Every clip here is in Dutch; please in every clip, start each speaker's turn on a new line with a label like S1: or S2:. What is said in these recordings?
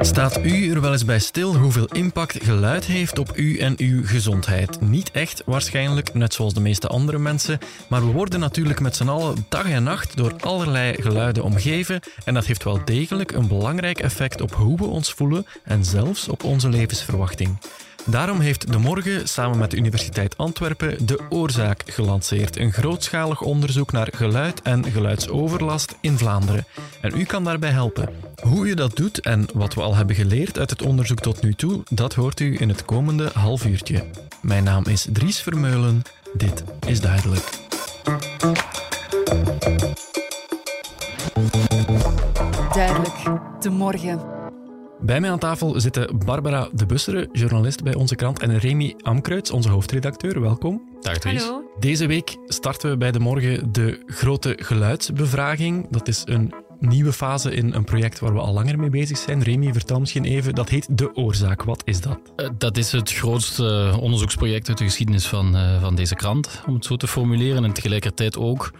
S1: Staat u er wel eens bij stil hoeveel impact geluid heeft op u en uw gezondheid? Niet echt waarschijnlijk, net zoals de meeste andere mensen, maar we worden natuurlijk met z'n allen dag en nacht door allerlei geluiden omgeven en dat heeft wel degelijk een belangrijk effect op hoe we ons voelen en zelfs op onze levensverwachting. Daarom heeft De Morgen samen met de Universiteit Antwerpen de Oorzaak gelanceerd. Een grootschalig onderzoek naar geluid en geluidsoverlast in Vlaanderen. En u kan daarbij helpen. Hoe u dat doet en wat we al hebben geleerd uit het onderzoek tot nu toe, dat hoort u in het komende half uurtje. Mijn naam is Dries Vermeulen. Dit is duidelijk.
S2: Duidelijk, de morgen.
S1: Bij mij aan tafel zitten Barbara de Bussere, journalist bij onze krant, en Remy Amkruits, onze hoofdredacteur. Welkom.
S3: Dag.
S2: Hallo.
S1: Deze week starten we bij de morgen de grote geluidsbevraging. Dat is een nieuwe fase in een project waar we al langer mee bezig zijn. Remy, vertel misschien even. Dat heet De Oorzaak. Wat is dat?
S3: Uh, dat is het grootste onderzoeksproject uit de geschiedenis van, uh, van deze krant, om het zo te formuleren. En tegelijkertijd ook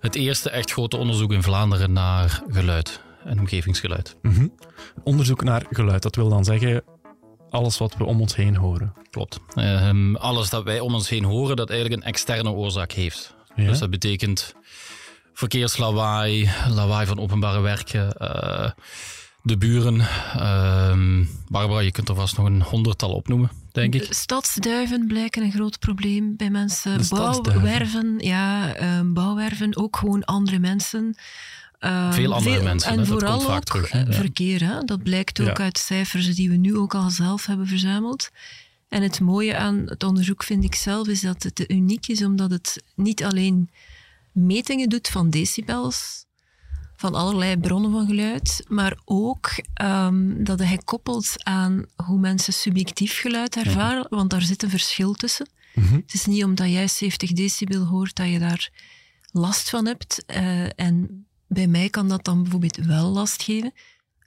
S3: het eerste echt grote onderzoek in Vlaanderen naar geluid en omgevingsgeluid.
S1: Mm -hmm. Onderzoek naar geluid, dat wil dan zeggen alles wat we om ons heen horen.
S3: Klopt. Uh, alles dat wij om ons heen horen, dat eigenlijk een externe oorzaak heeft. Ja? Dus dat betekent verkeerslawaai, lawaai van openbare werken, uh, de buren. Uh, Barbara, je kunt er vast nog een honderdtal opnoemen, denk ik.
S2: De stadsduiven blijken een groot probleem bij mensen. Bouwwerven, ja, ehm, bouwwerven, ook gewoon andere mensen.
S3: Veel andere veel, mensen.
S2: En
S3: hè?
S2: vooral
S3: ook
S2: terug,
S3: hè?
S2: verkeer. Hè? Dat blijkt ook ja. uit cijfers die we nu ook al zelf hebben verzameld. En het mooie aan het onderzoek vind ik zelf is dat het uniek is omdat het niet alleen metingen doet van decibels, van allerlei bronnen van geluid, maar ook um, dat hij koppelt aan hoe mensen subjectief geluid ervaren, ja. want daar zit een verschil tussen. Mm -hmm. Het is niet omdat jij 70 decibel hoort dat je daar last van hebt. Uh, en bij mij kan dat dan bijvoorbeeld wel last geven.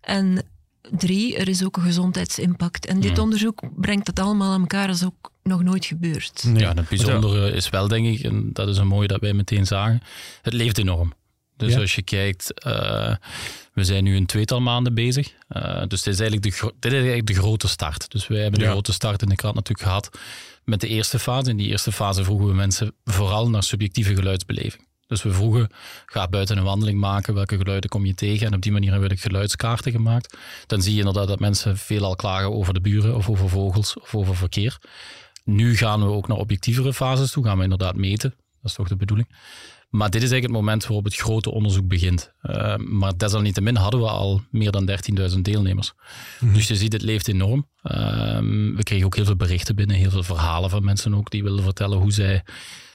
S2: En drie, er is ook een gezondheidsimpact. En dit onderzoek brengt dat allemaal aan elkaar, dat is ook nog nooit gebeurd.
S3: Nee. Ja, het bijzondere is wel, denk ik, en dat is een mooie dat wij meteen zagen, het leeft enorm. Dus ja. als je kijkt, uh, we zijn nu een tweetal maanden bezig. Uh, dus dit is, eigenlijk de, dit is eigenlijk de grote start. Dus wij hebben de ja. grote start in de krant natuurlijk gehad met de eerste fase. In die eerste fase vroegen we mensen vooral naar subjectieve geluidsbeleving. Dus we vroegen, ga buiten een wandeling maken, welke geluiden kom je tegen? En op die manier hebben we geluidskaarten gemaakt. Dan zie je inderdaad dat mensen veelal klagen over de buren of over vogels of over verkeer. Nu gaan we ook naar objectievere fases toe, gaan we inderdaad meten. Dat is toch de bedoeling. Maar dit is eigenlijk het moment waarop het grote onderzoek begint. Uh, maar desalniettemin hadden we al meer dan 13.000 deelnemers. Mm-hmm. Dus je ziet, het leeft enorm. Uh, we kregen ook heel veel berichten binnen, heel veel verhalen van mensen ook die wilden vertellen hoe zij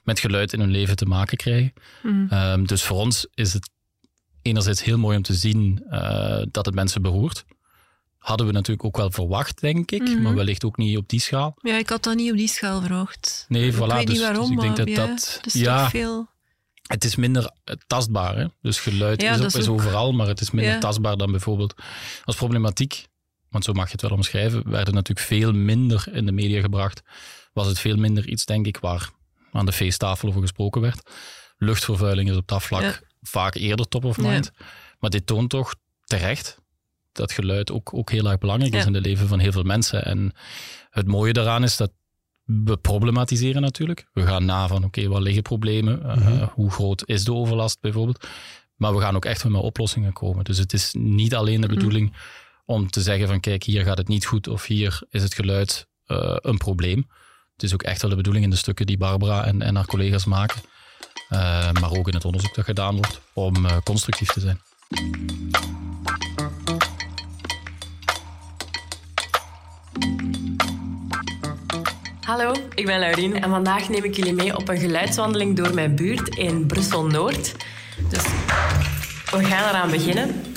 S3: met geluid in hun leven te maken krijgen. Mm. Um, dus voor ons is het enerzijds heel mooi om te zien uh, dat het mensen beroert. Hadden we natuurlijk ook wel verwacht, denk ik, mm-hmm. maar wellicht ook niet op die schaal.
S2: Ja, ik had dat niet op die schaal verwacht.
S3: Nee, voilà.
S2: Ik weet
S3: dus,
S2: niet waarom,
S3: dus ik denk dat
S2: ja,
S3: dat.
S2: is
S3: ja,
S2: veel.
S3: Het is minder tastbaar. Hè? Dus geluid
S2: ja,
S3: is, ook,
S2: is
S3: is
S2: ook...
S3: overal, maar het is minder
S2: Ja.
S3: tastbaar dan bijvoorbeeld als problematiek. Want zo mag je het wel omschrijven. Werden natuurlijk veel minder in de media gebracht. Was het veel minder iets, denk ik, waar aan de feesttafel over gesproken werd. Luchtvervuiling is op dat vlak
S2: Ja.
S3: vaak eerder top of mind. Maar dit toont toch terecht dat geluid ook, ook heel erg belangrijk is in het leven van heel veel mensen. En het mooie daaraan is dat we problematiseren natuurlijk. We gaan na van, oké, waar liggen problemen? Uh,
S1: Mhm.
S3: Hoe groot is de overlast bijvoorbeeld? Maar we gaan ook echt met oplossingen komen. Dus het is niet alleen de bedoeling om te zeggen van, kijk, hier gaat het niet goed of hier is het geluid uh, een probleem. Het is ook echt wel de bedoeling in de stukken die Barbara en, en haar collega's maken, uh, maar ook in het onderzoek dat gedaan wordt, om uh, constructief te zijn.
S4: Hallo, ik ben Laurien en vandaag neem ik jullie mee op een geluidswandeling door mijn buurt in Brussel-Noord. Dus we gaan eraan beginnen.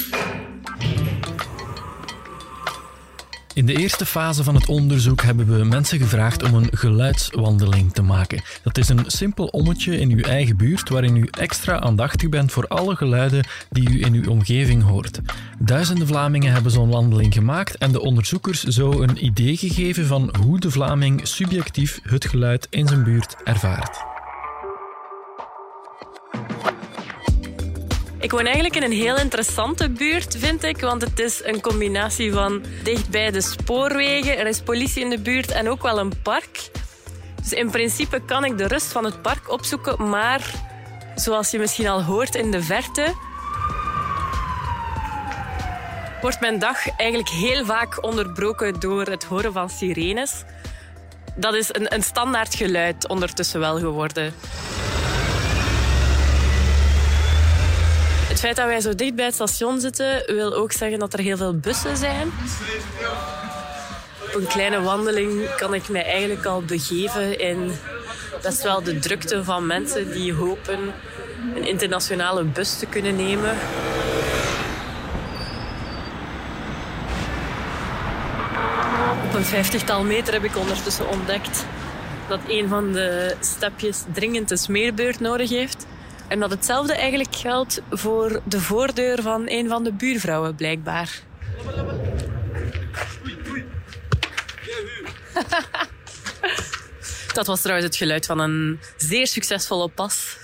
S1: In de eerste fase van het onderzoek hebben we mensen gevraagd om een geluidswandeling te maken. Dat is een simpel ommetje in uw eigen buurt waarin u extra aandachtig bent voor alle geluiden die u in uw omgeving hoort. Duizenden Vlamingen hebben zo'n wandeling gemaakt en de onderzoekers zo een idee gegeven van hoe de Vlaming subjectief het geluid in zijn buurt ervaart.
S4: Ik woon eigenlijk in een heel interessante buurt, vind ik. Want het is een combinatie van dicht bij de spoorwegen, er is politie in de buurt en ook wel een park. Dus in principe kan ik de rust van het park opzoeken. Maar zoals je misschien al hoort in de verte, wordt mijn dag eigenlijk heel vaak onderbroken door het horen van sirenes. Dat is een, een standaard geluid ondertussen wel geworden. Het feit dat wij zo dicht bij het station zitten, wil ook zeggen dat er heel veel bussen zijn. Op een kleine wandeling kan ik mij eigenlijk al begeven in best wel de drukte van mensen die hopen een internationale bus te kunnen nemen. Op een vijftigtal meter heb ik ondertussen ontdekt dat een van de stepjes dringend een smeerbeurt nodig heeft. En dat hetzelfde eigenlijk geldt voor de voordeur van een van de buurvrouwen, blijkbaar. Dat was trouwens het geluid van een zeer succesvolle pas.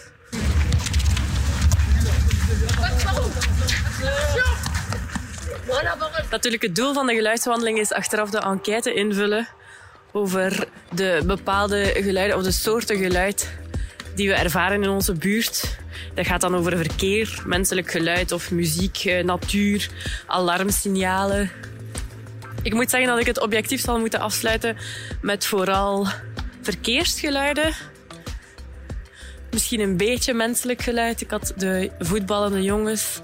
S4: Natuurlijk, het doel van de geluidswandeling is achteraf de enquête invullen over de bepaalde geluiden of de soorten geluid die we ervaren in onze buurt. Dat gaat dan over verkeer, menselijk geluid of muziek, eh, natuur, alarmsignalen. Ik moet zeggen dat ik het objectief zal moeten afsluiten met vooral verkeersgeluiden. Misschien een beetje menselijk geluid. Ik had de voetballende jongens,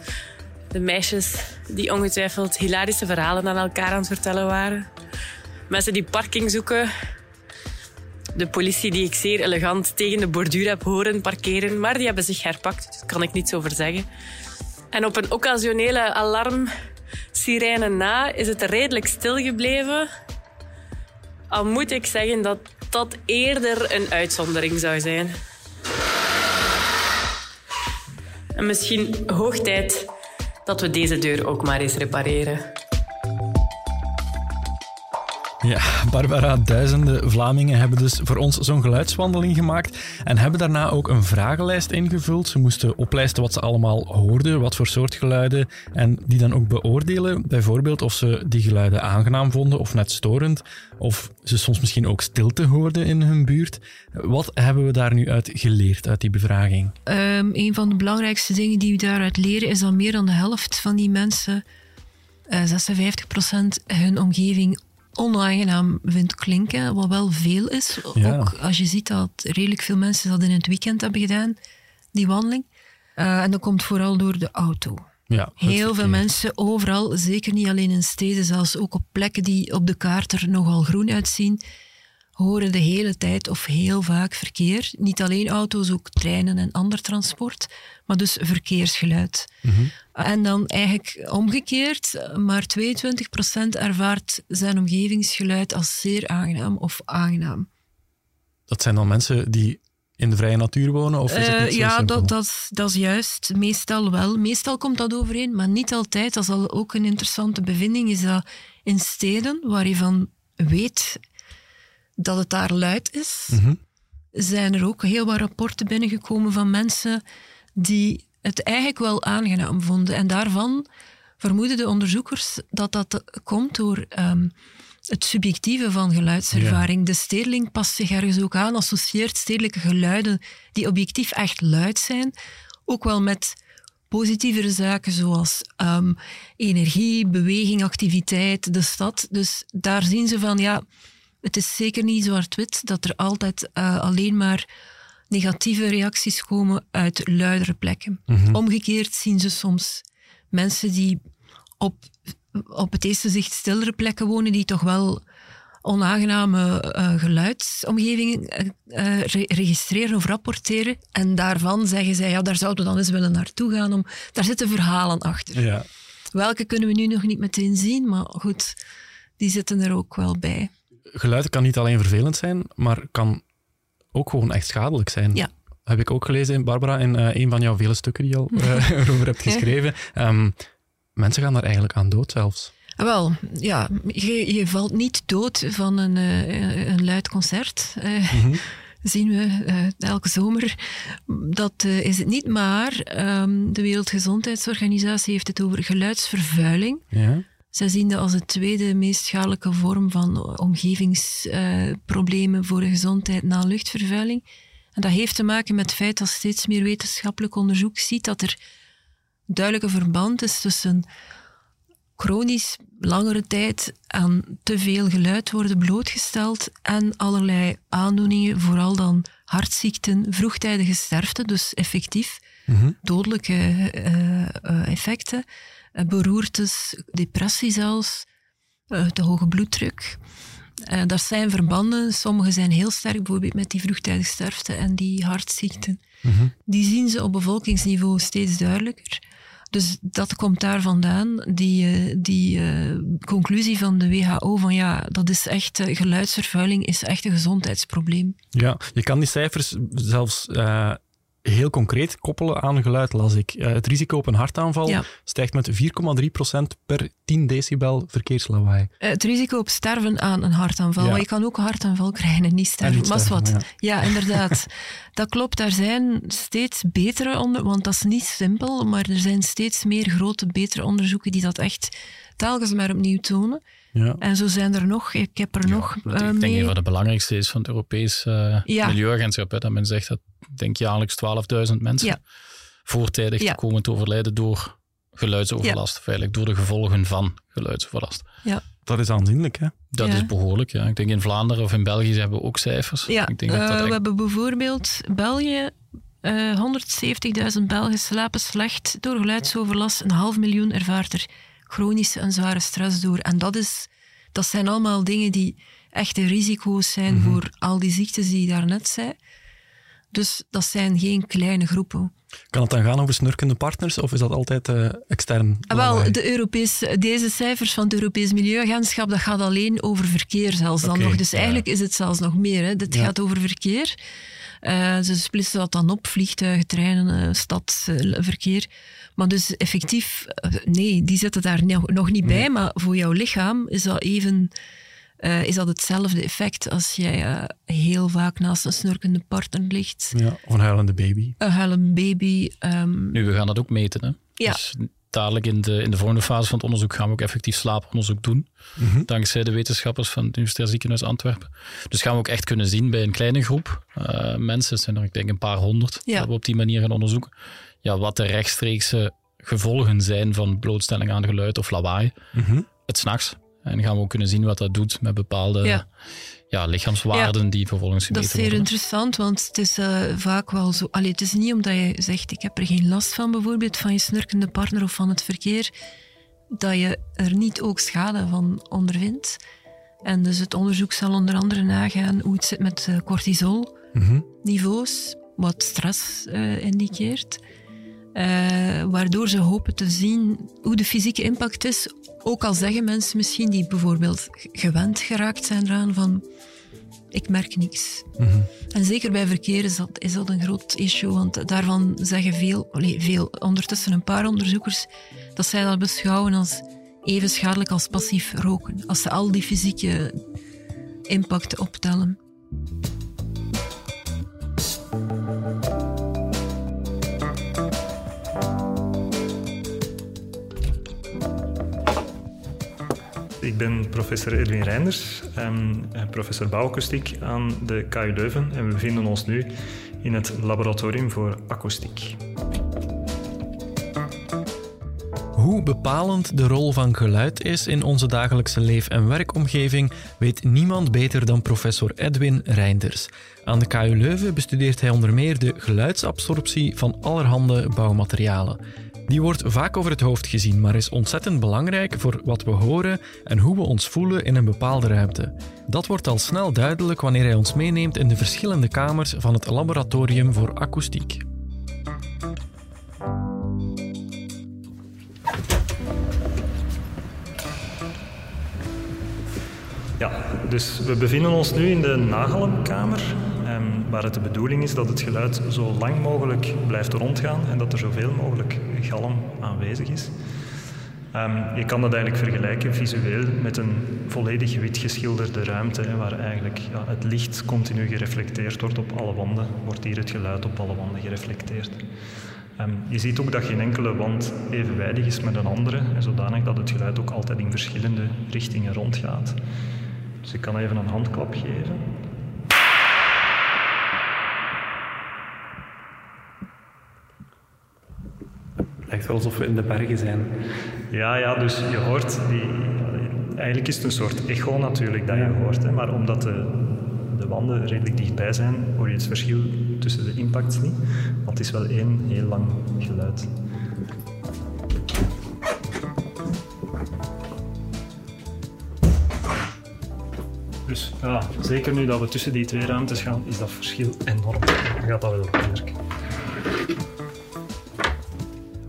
S4: de meisjes die ongetwijfeld hilarische verhalen aan elkaar aan het vertellen waren. Mensen die parking zoeken. De politie die ik zeer elegant tegen de borduur heb horen parkeren, maar die hebben zich herpakt, daar kan ik niets over zeggen. En op een occasionele alarmsirene na is het redelijk stil gebleven. Al moet ik zeggen dat dat eerder een uitzondering zou zijn. En misschien hoog tijd dat we deze deur ook maar eens repareren.
S1: Ja, Barbara, duizenden Vlamingen hebben dus voor ons zo'n geluidswandeling gemaakt en hebben daarna ook een vragenlijst ingevuld. Ze moesten oplijsten wat ze allemaal hoorden, wat voor soort geluiden, en die dan ook beoordelen. Bijvoorbeeld of ze die geluiden aangenaam vonden of net storend, of ze soms misschien ook stilte hoorden in hun buurt. Wat hebben we daar nu uit geleerd, uit die bevraging?
S2: Um, een van de belangrijkste dingen die we daaruit leren is dat meer dan de helft van die mensen, uh, 56%, hun omgeving onaangenaam vindt klinken, wat wel veel is. Ook als je ziet dat redelijk veel mensen dat in het weekend hebben gedaan, die wandeling. Uh, en dat komt vooral door de auto.
S1: Ja,
S2: Heel veel mensen overal, zeker niet alleen in steden, zelfs ook op plekken die op de kaart er nogal groen uitzien, horen de hele tijd of heel vaak verkeer. Niet alleen auto's, ook treinen en ander transport, maar dus verkeersgeluid.
S1: Mhm.
S2: En dan eigenlijk omgekeerd, maar 22% ervaart zijn omgevingsgeluid als zeer aangenaam of aangenaam.
S1: Dat zijn dan mensen die in de vrije natuur wonen? Of is het niet zo
S2: ja, dat, dat, dat is juist. Meestal wel. Meestal komt dat overeen, maar niet altijd. Dat is al ook een interessante bevinding. Is dat in steden waar je van weet dat het daar luid is,
S1: Mhm.
S2: zijn er ook heel wat rapporten binnengekomen van mensen die het eigenlijk wel aangenaam vonden. En daarvan vermoeden de onderzoekers dat dat komt door ehm, het subjectieve van geluidservaring. De stedeling past zich ergens ook aan, associeert stedelijke geluiden die objectief echt luid zijn, ook wel met positievere zaken zoals ehm, energie, beweging, activiteit, de stad. Dus daar zien ze van, ja, het is zeker niet zwart-wit dat er altijd eh, alleen maar negatieve reacties komen uit luidere plekken. Omgekeerd zien ze soms mensen die op, op het eerste zicht stillere plekken wonen, die toch wel onaangename eh, geluidsomgevingen eh, re- registreren of rapporteren. En daarvan zeggen zij, ja, daar zouden we dan eens willen naartoe gaan. Om, daar zitten verhalen achter.
S1: Ja.
S2: Welke kunnen we nu nog niet meteen zien, maar goed, die zitten er ook wel bij.
S1: Geluid kan niet alleen vervelend zijn, maar kan ook gewoon echt schadelijk zijn.
S2: Ja.
S1: Heb ik ook gelezen, Barbara, in eh, een van jouw vele stukken die je al eh, erover hebt geschreven. Ehm, mensen gaan daar eigenlijk aan dood zelfs.
S2: Ah, Wel, ja, je, je valt niet dood van een, eh, een luid concert. Eh, zien we uh, elke zomer. Dat uh, is het niet, maar um, de Wereldgezondheidsorganisatie heeft het over geluidsvervuiling. Ja. Zij zien dat als de tweede meest schadelijke vorm van omgevingsproblemen uh, voor de gezondheid na luchtvervuiling. En dat heeft te maken met het feit dat steeds meer wetenschappelijk onderzoek ziet dat er duidelijke verband is tussen chronisch langere tijd aan te veel geluid worden blootgesteld en allerlei aandoeningen, vooral dan hartziekten, vroegtijdige sterfte, dus effectief mhm. dodelijke uh, uh, effecten, beroertes, depressie zelfs, te hoge bloeddruk. dat zijn verbanden. Sommige zijn heel sterk, bijvoorbeeld met die vroegtijdige sterfte en die hartziekten. Mhm. Die zien ze op bevolkingsniveau steeds duidelijker. Dus dat komt daar vandaan, die, eh, die uh, conclusie van de WHO van ja, dat is echt, geluidsvervuiling is echt een gezondheidsprobleem.
S1: Ja, je kan die cijfers zelfs heel concreet koppelen aan geluid, las ik. Uh, het risico op een hartaanval stijgt met 4,3% per 10 decibel verkeerslawaai.
S2: Uh, het risico op sterven aan een hartaanval. Maar je kan ook een hartaanval krijgen en niet sterven. Maar wat. Ja. ja, inderdaad. dat klopt. Daar zijn steeds betere onder, want dat is niet simpel, maar er zijn steeds meer grote, betere onderzoeken die dat echt telkens maar opnieuw tonen. Ja. En zo zijn er nog, ik heb er nog uh,
S3: Ik denk een van de belangrijkste is van het Europees uh, Milieuagentschap, hè, dat men zegt dat denk jaarlijks 12.000 mensen voortijdig ja. komen te overlijden door geluidsoverlast, of eigenlijk door de gevolgen van geluidsoverlast.
S2: Ja.
S1: Dat is aanzienlijk, hè?
S3: Dat is behoorlijk, ja. Ik denk in Vlaanderen of in België hebben we ook cijfers.
S2: Ja,
S3: ik denk
S2: dat dat we hebben bijvoorbeeld België, 170.000 Belgen slapen slecht door geluidsoverlast. Een half miljoen ervaart er chronische en zware stress door. En dat, is, dat zijn allemaal dingen die echte risico's zijn mhm. voor al die ziektes die je daarnet zei. Dus dat zijn geen kleine groepen.
S1: Kan het dan gaan over snurkende partners of is dat altijd uh, extern?
S2: Ah, wel, de Europese, deze cijfers van het Europees Milieuagentschap, dat gaat alleen over verkeer zelfs dan nog. Dus eigenlijk is het zelfs nog meer. Hè. Dit gaat over verkeer. Uh, ze splitsen dat dan op, vliegtuigen, treinen, uh, stadsverkeer. Maar dus effectief, nee, die zitten daar nog niet bij. Maar voor jouw lichaam is dat even uh, is dat hetzelfde effect als jij uh, heel vaak naast een snurkende partner ligt.
S1: Ja, of een huilende baby.
S2: Een huilende baby. Um...
S3: Nu, we gaan dat ook meten. Hè?
S2: Ja.
S3: Dus dadelijk in de, in de volgende fase van het onderzoek gaan we ook effectief slaaponderzoek doen. Mm -hmm. Dankzij de wetenschappers van het Universitair Ziekenhuis Antwerpen. Dus gaan we ook echt kunnen zien bij een kleine groep uh, mensen, het zijn er ik denk een paar honderd, ja. dat we op die manier gaan onderzoeken, ja, wat de rechtstreekse gevolgen zijn van blootstelling aan geluid of lawaai. Mm -hmm. Het s'nachts. En gaan we ook kunnen zien wat dat doet met bepaalde ja. ja lichaamswaarden die vervolgens
S2: gemeten worden. Dat is zeer interessant, want het is uh, vaak wel zo... Allee, het is niet omdat je zegt, ik heb er geen last van bijvoorbeeld, van je snurkende partner of van het verkeer, dat je er niet ook schade van ondervindt. En dus het onderzoek zal onder andere nagaan hoe het zit met uh, cortisolniveaus, wat stress uh, indiceert. Uh, waardoor ze hopen te zien hoe de fysieke impact is. Ook al zeggen mensen misschien die bijvoorbeeld gewend geraakt zijn eraan van ik merk niks. Mhm. En zeker bij verkeer is dat, is dat een groot issue, want daarvan zeggen veel, nee, veel, ondertussen een paar onderzoekers, dat zij dat beschouwen als even schadelijk als passief roken, als ze al die fysieke impacten optellen.
S5: Ik ben professor Edwin Reinders, um, professor bouwakoestiek aan de KU Leuven en we bevinden ons nu in het laboratorium voor akoestiek.
S1: Hoe bepalend de rol van geluid is in onze dagelijkse leef- en werkomgeving, weet niemand beter dan professor Edwin Reinders. Aan de KU Leuven bestudeert hij onder meer de geluidsabsorptie van allerhande bouwmaterialen. Die wordt vaak over het hoofd gezien, maar is ontzettend belangrijk voor wat we horen en hoe we ons voelen in een bepaalde ruimte. Dat wordt al snel duidelijk wanneer hij ons meeneemt in de verschillende kamers van het Laboratorium voor Akoestiek.
S5: Ja, dus we bevinden ons nu in de waar het de bedoeling is dat het geluid zo lang mogelijk blijft rondgaan en dat er zoveel mogelijk galm aanwezig is. Ehm, je kan dat eigenlijk vergelijken visueel met een volledig wit geschilderde ruimte, waar eigenlijk ja, het licht continu gereflecteerd wordt op alle wanden, wordt hier het geluid op alle wanden gereflecteerd. Ehm, je ziet ook dat geen enkele wand evenwijdig is met een andere, en zodanig dat het geluid ook altijd in verschillende richtingen rondgaat. Dus ik kan even een handklap geven.
S6: Wel alsof we in de bergen zijn.
S5: Ja, ja dus je hoort die... Eigenlijk is het een soort echo natuurlijk dat je hoort. Hè, maar omdat de, de wanden redelijk dichtbij zijn, hoor je het verschil tussen de impacts niet. Want het is wel één heel lang geluid. Dus ja, zeker nu dat we tussen die twee ruimtes gaan, is dat verschil enorm. Dan gaat dat wel werken.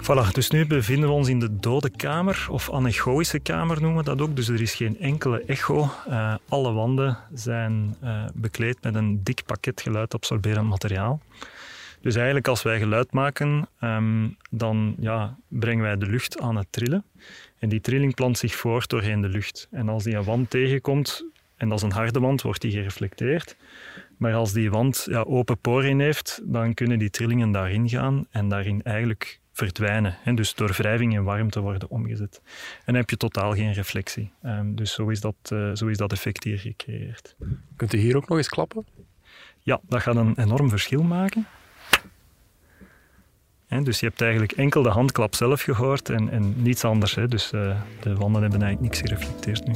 S5: Voilà, dus nu bevinden we ons in de dode kamer, of anechoïsche kamer noemen we dat ook. Dus er is geen enkele echo. Uh, alle wanden zijn uh, bekleed met een dik pakket geluidabsorberend materiaal. Dus eigenlijk als wij geluid maken, um, dan ja, brengen wij de lucht aan het trillen. En die trilling plant zich voort doorheen de lucht. En als die een wand tegenkomt, en dat is een harde wand, wordt die gereflecteerd. Maar als die wand ja, open poren heeft, dan kunnen die trillingen daarin gaan en daarin eigenlijk verdwijnen. Hè, dus door wrijving in warmte worden omgezet. En dan heb je totaal geen reflectie. Um, dus zo is, dat, uh, zo is dat effect hier gecreëerd.
S6: Kunt u hier ook nog eens klappen?
S5: Ja, dat gaat een enorm verschil maken. Hè, dus je hebt eigenlijk enkel de handklap zelf gehoord en, en niets anders. Hè. Dus uh, de wanden hebben eigenlijk niks gereflecteerd nu.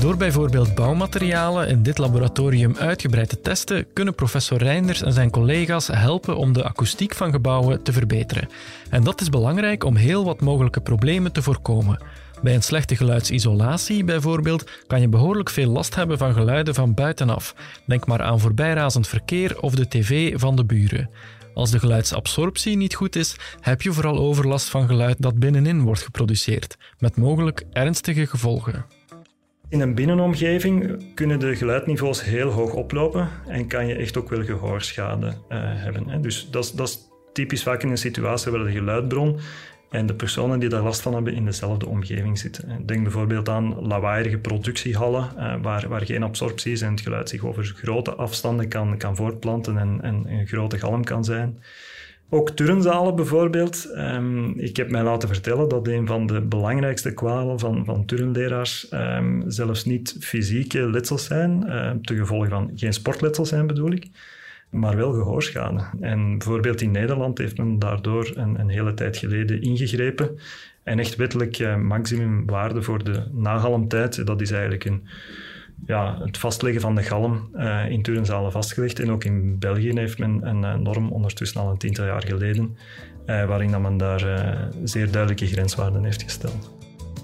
S1: Door bijvoorbeeld bouwmaterialen in dit laboratorium uitgebreid te testen, kunnen professor Reinders en zijn collega's helpen om de akoestiek van gebouwen te verbeteren. En dat is belangrijk om heel wat mogelijke problemen te voorkomen. Bij een slechte geluidsisolatie bijvoorbeeld kan je behoorlijk veel last hebben van geluiden van buitenaf. Denk maar aan voorbijrazend verkeer of de tv van de buren. Als de geluidsabsorptie niet goed is, heb je vooral overlast van geluid dat binnenin wordt geproduceerd, met mogelijk ernstige gevolgen.
S5: In een binnenomgeving kunnen de geluidniveaus heel hoog oplopen en kan je echt ook wel gehoorschade uh, hebben. Hè. Dus dat is, typisch vaak in een situatie waar de geluidbron en de personen die daar last van hebben in dezelfde omgeving zitten. Denk bijvoorbeeld aan lawaaiige productiehallen, uh, waar, waar geen absorptie is en het geluid zich over grote afstanden kan, kan voortplanten en, en een grote galm kan zijn. Ook turnzalen bijvoorbeeld. Um, ik heb mij laten vertellen dat een van de belangrijkste kwalen van, van turnleraars um, zelfs niet fysieke letsels zijn, uh, ten gevolge van geen sportletsels zijn bedoel ik, maar wel gehoorschade. En bijvoorbeeld in Nederland heeft men daardoor een, een hele tijd geleden ingegrepen en echt wettelijk uh, maximumwaarde voor de nagalmtijd, dat is eigenlijk een ja, het vastleggen van de galm uh, in turnzalen vastgelegd. En ook in België heeft men een uh, norm ondertussen al een tiental jaar geleden, uh, waarin dat men daar zeer duidelijke grenswaarden heeft gesteld.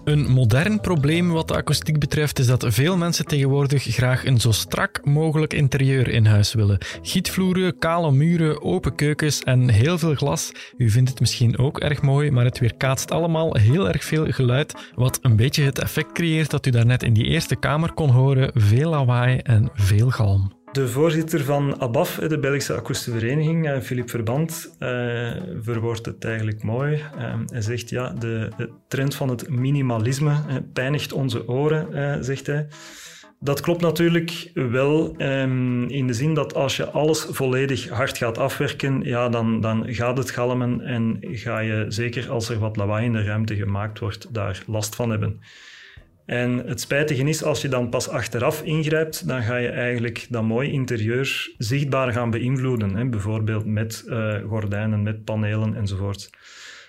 S1: Een modern probleem wat de akoestiek betreft is dat veel mensen tegenwoordig graag een zo strak mogelijk interieur in huis willen. Gietvloeren, kale muren, open keukens en heel veel glas. U vindt het misschien ook erg mooi, maar het weerkaatst allemaal heel erg veel geluid, wat een beetje het effect creëert dat u daarnet in die eerste kamer kon horen. Veel lawaai en veel galm.
S5: De voorzitter van ABAF, de Belgische Akoestische Vereniging, Philippe eh, Verband, uh, verwoordt het eigenlijk mooi. Uh, hij zegt, ja, de, trend van het minimalisme pijnigt onze oren, zegt hij. Dat klopt natuurlijk wel um, in de zin dat als je alles volledig hard gaat afwerken, ja, dan, dan gaat het galmen en ga je, zeker als er wat lawaai in de ruimte gemaakt wordt, daar last van hebben. En het spijtige is, als je dan pas achteraf ingrijpt, dan ga je eigenlijk dat mooi interieur zichtbaar gaan beïnvloeden. Hè? Bijvoorbeeld met uh, gordijnen, met panelen enzovoort.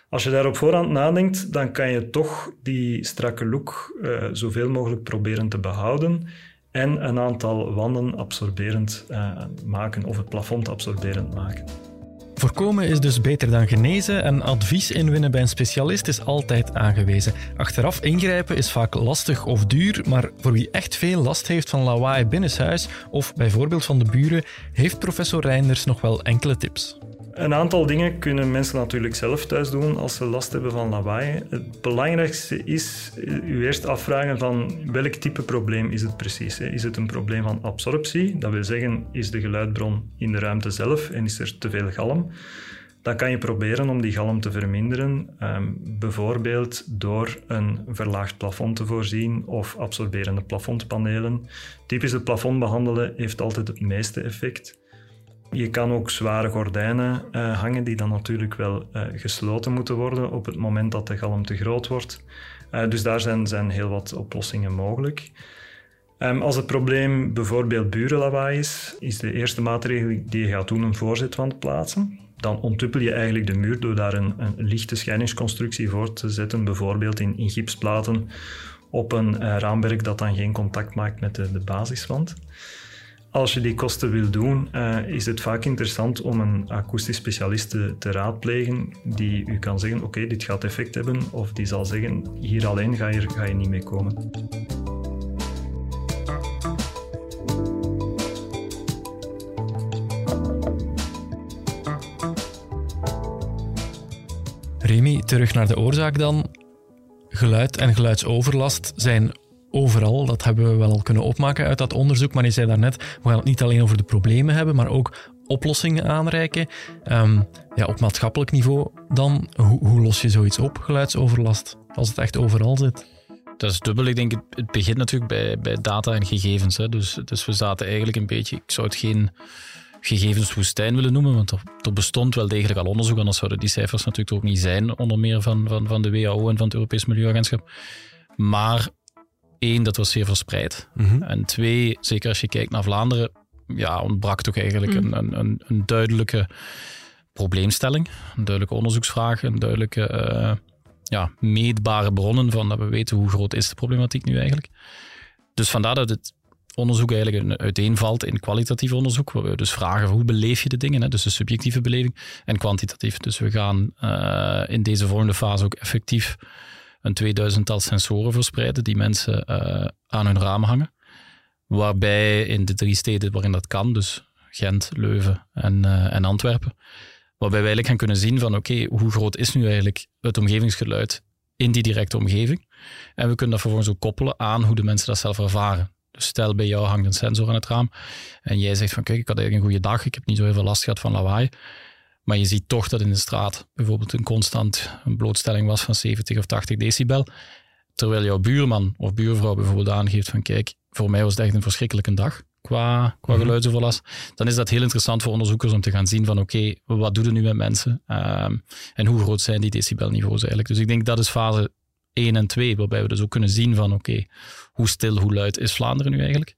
S5: Als je daar op voorhand nadenkt, dan kan je toch die strakke look uh, zoveel mogelijk proberen te behouden en een aantal wanden absorberend uh, maken of het plafond absorberend maken.
S1: Voorkomen is dus beter dan genezen en advies inwinnen bij een specialist is altijd aangewezen. Achteraf ingrijpen is vaak lastig of duur, maar voor wie echt veel last heeft van lawaai binnenshuis of bijvoorbeeld van de buren, heeft professor Reinders nog wel enkele tips.
S5: Een aantal dingen kunnen mensen natuurlijk zelf thuis doen als ze last hebben van lawaai. Het belangrijkste is u eerst afvragen van welk type probleem is het precies. Is het een probleem van absorptie? Dat wil zeggen, is de geluidbron in de ruimte zelf en is er te veel galm? dan kan je proberen om die galm te verminderen, ehm, bijvoorbeeld door een verlaagd plafond te voorzien of absorberende plafondpanelen. Typisch het plafond behandelen heeft altijd het meeste effect. Je kan ook zware gordijnen uh, hangen, die dan natuurlijk wel uh, gesloten moeten worden op het moment dat de galm te groot wordt. Uh, dus daar zijn, zijn heel wat oplossingen mogelijk. Um, als het probleem bijvoorbeeld burenlawaai is, is de eerste maatregel die je gaat doen een voorzetwand plaatsen. Dan onttuppel je eigenlijk de muur door daar een, een lichte scheidingsconstructie voor te zetten, bijvoorbeeld in, in gipsplaten op een raamwerk dat dan geen contact maakt met de basiswand. Als je die kosten wil doen, uh, is het vaak interessant om een akoestisch specialist te, raadplegen die u kan zeggen, oké, dit gaat effect hebben, of die zal zeggen, hier alleen ga je, ga je niet mee komen.
S1: Remy, terug naar de oorzaak dan. Geluid en geluidsoverlast zijn overal. Dat hebben we wel kunnen opmaken uit dat onderzoek. Maar je zei daarnet, we gaan het niet alleen over de problemen hebben, maar ook oplossingen aanreiken. Um, ja, op maatschappelijk niveau dan, hoe, hoe los je zoiets op, geluidsoverlast, als het echt overal zit?
S3: Dat is dubbel. Ik denk, het begint natuurlijk bij, bij data en gegevens. Hè. Dus, dus we zaten eigenlijk een beetje, ik zou het geen gegevenswoestijn willen noemen, want er bestond wel degelijk al onderzoek, anders zouden die cijfers natuurlijk ook niet zijn, onder meer van, van, van de WHO en van het Europees Milieuagentschap. Maar één, dat was zeer verspreid. Mhm. En twee, zeker als je kijkt naar Vlaanderen, ja, ontbrak toch eigenlijk mhm. een, een, een, duidelijke probleemstelling, een duidelijke onderzoeksvraag, een duidelijke uh, ja, meetbare bronnen van dat we weten hoe groot is de problematiek nu eigenlijk. Dus vandaar dat het onderzoek eigenlijk uiteenvalt in kwalitatief onderzoek, waar we dus vragen hoe beleef je de dingen, hè? dus de subjectieve beleving, en kwantitatief. Dus we gaan uh, in deze volgende fase ook effectief een 2000-tal sensoren verspreiden die mensen uh, aan hun raam hangen. Waarbij in de drie steden waarin dat kan, dus Gent, Leuven en, uh, en Antwerpen, waarbij wij eigenlijk gaan kunnen zien van oké, hoe groot is nu eigenlijk het omgevingsgeluid in die directe omgeving. En we kunnen dat vervolgens ook koppelen aan hoe de mensen dat zelf ervaren. Dus stel bij jou hangt een sensor aan het raam en jij zegt van kijk, ik had eigenlijk een goede dag, ik heb niet zo heel veel last gehad van lawaai. Maar je ziet toch dat in de straat bijvoorbeeld een constant een blootstelling was van 70 of 80 decibel. Terwijl jouw buurman of buurvrouw bijvoorbeeld aangeeft van kijk, voor mij was het echt een verschrikkelijke dag qua, qua mhm. geluidsoverlast. Dan is dat heel interessant voor onderzoekers om te gaan zien van oké, wat doet het nu met mensen? Um, en hoe groot zijn die decibelniveaus eigenlijk? Dus ik denk dat is fase 1 en 2, waarbij we dus ook kunnen zien van oké, hoe stil, hoe luid is Vlaanderen nu eigenlijk?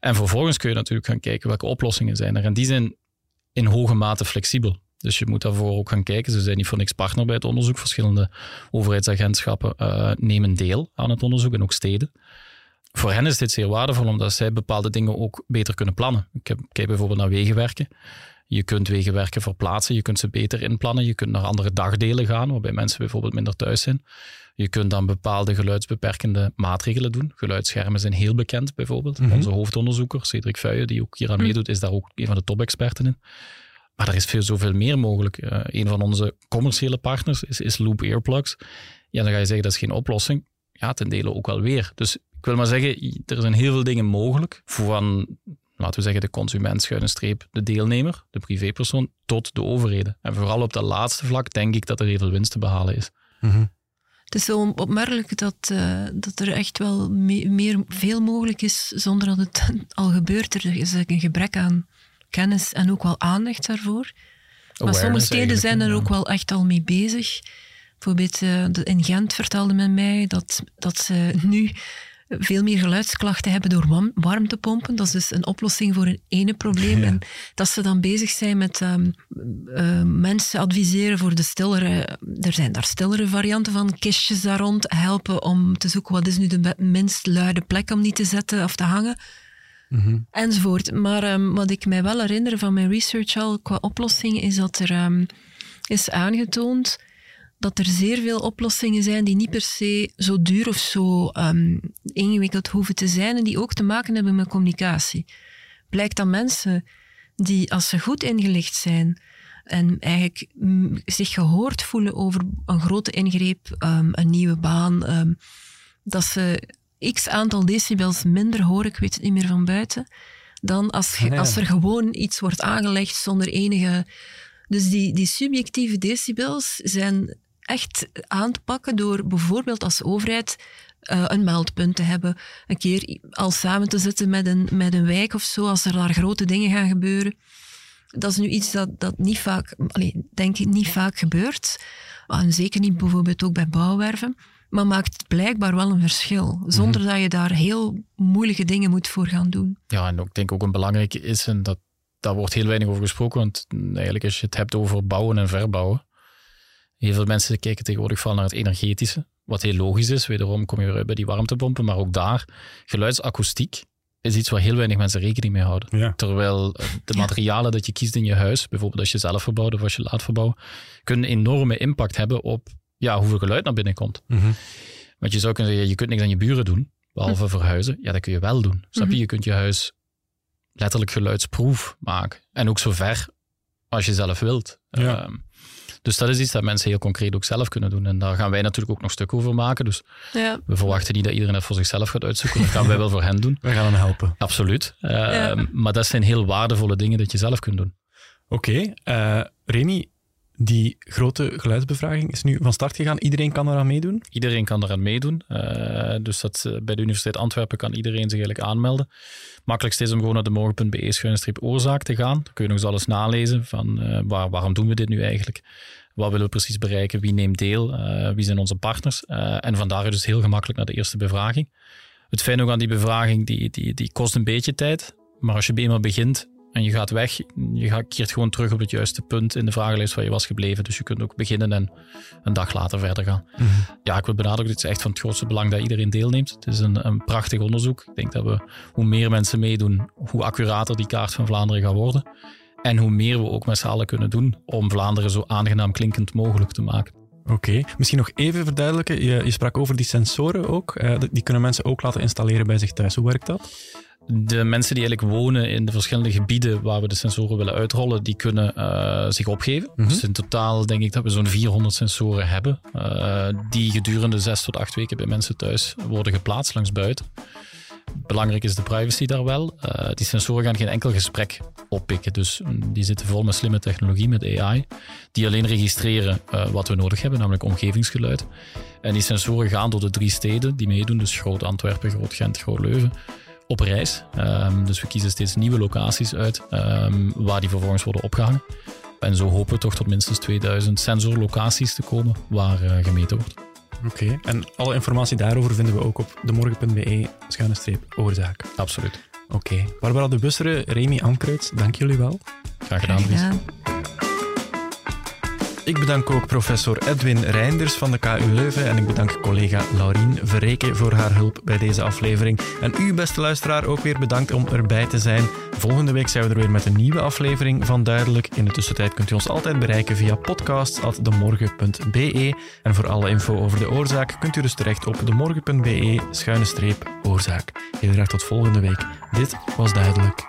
S3: En vervolgens kun je natuurlijk gaan kijken welke oplossingen zijn er. En die zijn in hoge mate flexibel. Dus je moet daarvoor ook gaan kijken. Ze zijn niet voor niks partner bij het onderzoek. Verschillende overheidsagentschappen uh, nemen deel aan het onderzoek en ook steden. Voor hen is dit zeer waardevol, omdat zij bepaalde dingen ook beter kunnen plannen. Ik heb, kijk bijvoorbeeld naar wegenwerken. Je kunt wegenwerken verplaatsen, je kunt ze beter inplannen. Je kunt naar andere dagdelen gaan, waarbij mensen bijvoorbeeld minder thuis zijn. Je kunt dan bepaalde geluidsbeperkende maatregelen doen. Geluidsschermen zijn heel bekend, bijvoorbeeld. Mhm. Onze hoofdonderzoeker, Cedric Vuijen, die ook hier aan mhm. meedoet, is daar ook een van de top-experten in. Maar er is veel, zoveel meer mogelijk. Uh, een van onze commerciële partners is, is Loop Earplugs. Ja, dan ga je zeggen dat is geen oplossing. Ja, ten dele ook wel weer. Dus ik wil maar zeggen, er zijn heel veel dingen mogelijk. Van, laten we zeggen, de consument, schuine streep, de deelnemer, de privépersoon, tot de overheden. En vooral op dat laatste vlak denk ik dat er heel veel winst te behalen is.
S2: Mhm. Het is zo opmerkelijk dat, uh, dat er echt wel meer, veel mogelijk is zonder dat het al gebeurt. Er is een gebrek aan kennis en ook wel aandacht daarvoor. Maar sommige steden zijn er ook wel echt al mee bezig. Bijvoorbeeld uh, in Gent vertelde men mij dat, dat ze nu veel meer geluidsklachten hebben door warmtepompen. Dat is dus een oplossing voor een ene probleem. En dat ze dan bezig zijn met um, uh, mensen adviseren voor de stillere... Er zijn daar stillere varianten van, kistjes daar rond, helpen om te zoeken wat is nu de minst luide plek om niet te zetten of te hangen. Mm Enzovoort. Maar um, wat ik mij wel herinner van mijn research al qua oplossingen, is dat er um, is aangetoond dat er zeer veel oplossingen zijn die niet per se zo duur of zo um, ingewikkeld hoeven te zijn en die ook te maken hebben met communicatie. Blijkt dat mensen die, als ze goed ingelicht zijn en eigenlijk zich gehoord voelen over een grote ingreep, een nieuwe baan, dat ze x aantal decibels minder hoor, ik weet het niet meer van buiten, dan als, als er gewoon iets wordt aangelegd zonder enige Dus die, die subjectieve decibels zijn echt aan te pakken door bijvoorbeeld als overheid uh, een meldpunt te hebben. Een keer al samen te zitten met een, met een wijk of zo, als er daar grote dingen gaan gebeuren. Dat is nu iets dat, dat niet vaak, denk ik, niet vaak gebeurt. En zeker niet bijvoorbeeld ook bij bouwwerven. Maar maakt blijkbaar wel een verschil. Zonder mhm. dat je daar heel moeilijke dingen moet voor gaan doen.
S3: Ja, en ik denk ook een belangrijke is, en dat, daar wordt heel weinig over gesproken, want eigenlijk als je het hebt over bouwen en verbouwen, heel veel mensen kijken tegenwoordig vooral naar het energetische. Wat heel logisch is, wederom kom je weer bij die warmtepompen, maar ook daar, geluidsakoestiek is iets waar heel weinig mensen rekening mee houden. Terwijl eh, de materialen dat je kiest in je huis, bijvoorbeeld als je zelf verbouwt of als je laat verbouwen, kunnen enorme impact hebben op ja, hoeveel geluid naar binnen komt. Mm Want je zou kunnen zeggen, je kunt niks aan je buren doen, behalve mhm. verhuizen. Ja, dat kun je wel doen. Snap je? Mhm. Je kunt je huis letterlijk geluidsproef maken. En ook zo ver als je zelf wilt. Ja. Ehm, dus dat is iets dat mensen heel concreet ook zelf kunnen doen. En daar gaan wij natuurlijk ook nog stuk over maken. Dus ja. we verwachten niet dat iedereen het voor zichzelf gaat uitzoeken. Dat gaan wij wel voor hen doen.
S1: We gaan hen helpen.
S3: Absoluut. Uh, Maar dat zijn heel waardevolle dingen dat je zelf kunt doen.
S1: Oké. Okay. Uh, Remy, die grote geluidsbevraging is nu van start gegaan. Iedereen kan eraan meedoen?
S3: Iedereen kan eraan meedoen. Uh, dus dat, uh, bij de Universiteit Antwerpen kan iedereen zich eigenlijk aanmelden. Makkelijkst is om gewoon naar de morgen.be oorzaak te gaan. Dan kun je nog eens alles nalezen van uh, waar, waarom doen we dit nu eigenlijk? Wat willen we precies bereiken? Wie neemt deel? wie zijn onze partners? en vandaar dus heel gemakkelijk naar de eerste bevraging. Het fijne ook aan die bevraging, die, die, die kost een beetje tijd. Maar als je eenmaal begint, en je gaat weg, je keert gewoon terug op het juiste punt in de vragenlijst waar je was gebleven. Dus je kunt ook beginnen en een dag later verder gaan. Mhm. Ja, ik wil benadrukken, het is echt van het grootste belang dat iedereen deelneemt. Het is een, een prachtig onderzoek. Ik denk dat we, hoe meer mensen meedoen, hoe accurater die kaart van Vlaanderen gaat worden. En hoe meer we ook met z'n allen kunnen doen om Vlaanderen zo aangenaam klinkend mogelijk te maken.
S1: Oké, misschien nog even verduidelijken. Je, je, sprak over die sensoren ook. Uh, die kunnen mensen ook laten installeren bij zich thuis. Hoe werkt dat?
S3: De mensen die eigenlijk wonen in de verschillende gebieden waar we de sensoren willen uitrollen, die kunnen uh, zich opgeven. Mhm. Dus in totaal denk ik dat we zo'n 400 sensoren hebben, uh, die gedurende zes tot acht weken bij mensen thuis worden geplaatst langs buiten. Belangrijk is de privacy daar wel. Uh, die sensoren gaan geen enkel gesprek oppikken. Dus mm, die zitten vol met slimme technologie, met AI, die alleen registreren wat we nodig hebben, namelijk omgevingsgeluid. En die sensoren gaan door de drie steden die meedoen, dus Groot Antwerpen, Groot Gent, Groot Leuven op reis. Um, dus we kiezen steeds nieuwe locaties uit um, waar die vervolgens worden opgehangen. En zo hopen we toch tot minstens 2000 sensorlocaties te komen waar uh, gemeten wordt.
S1: Oké, en alle informatie daarover vinden we ook op demorgen.be schuine streep oorzaak.
S3: Absoluut.
S1: Oké. Barbara de Bussere, Remy Ankruid, dank jullie wel.
S3: Graag gedaan, Graag
S1: ik bedank ook professor Edwin Reinders van de KU Leuven en ik bedank collega Laurien Verreken voor haar hulp bij deze aflevering. En u, beste luisteraar, ook weer bedankt om erbij te zijn. Volgende week zijn we er weer met een nieuwe aflevering van Duidelijk. In de tussentijd kunt u ons altijd bereiken via podcasts.demorgen.be en voor alle info over de oorzaak kunt u dus terecht op demorgen.be schuine streep oorzaak. Heel graag tot volgende week. Dit was Duidelijk.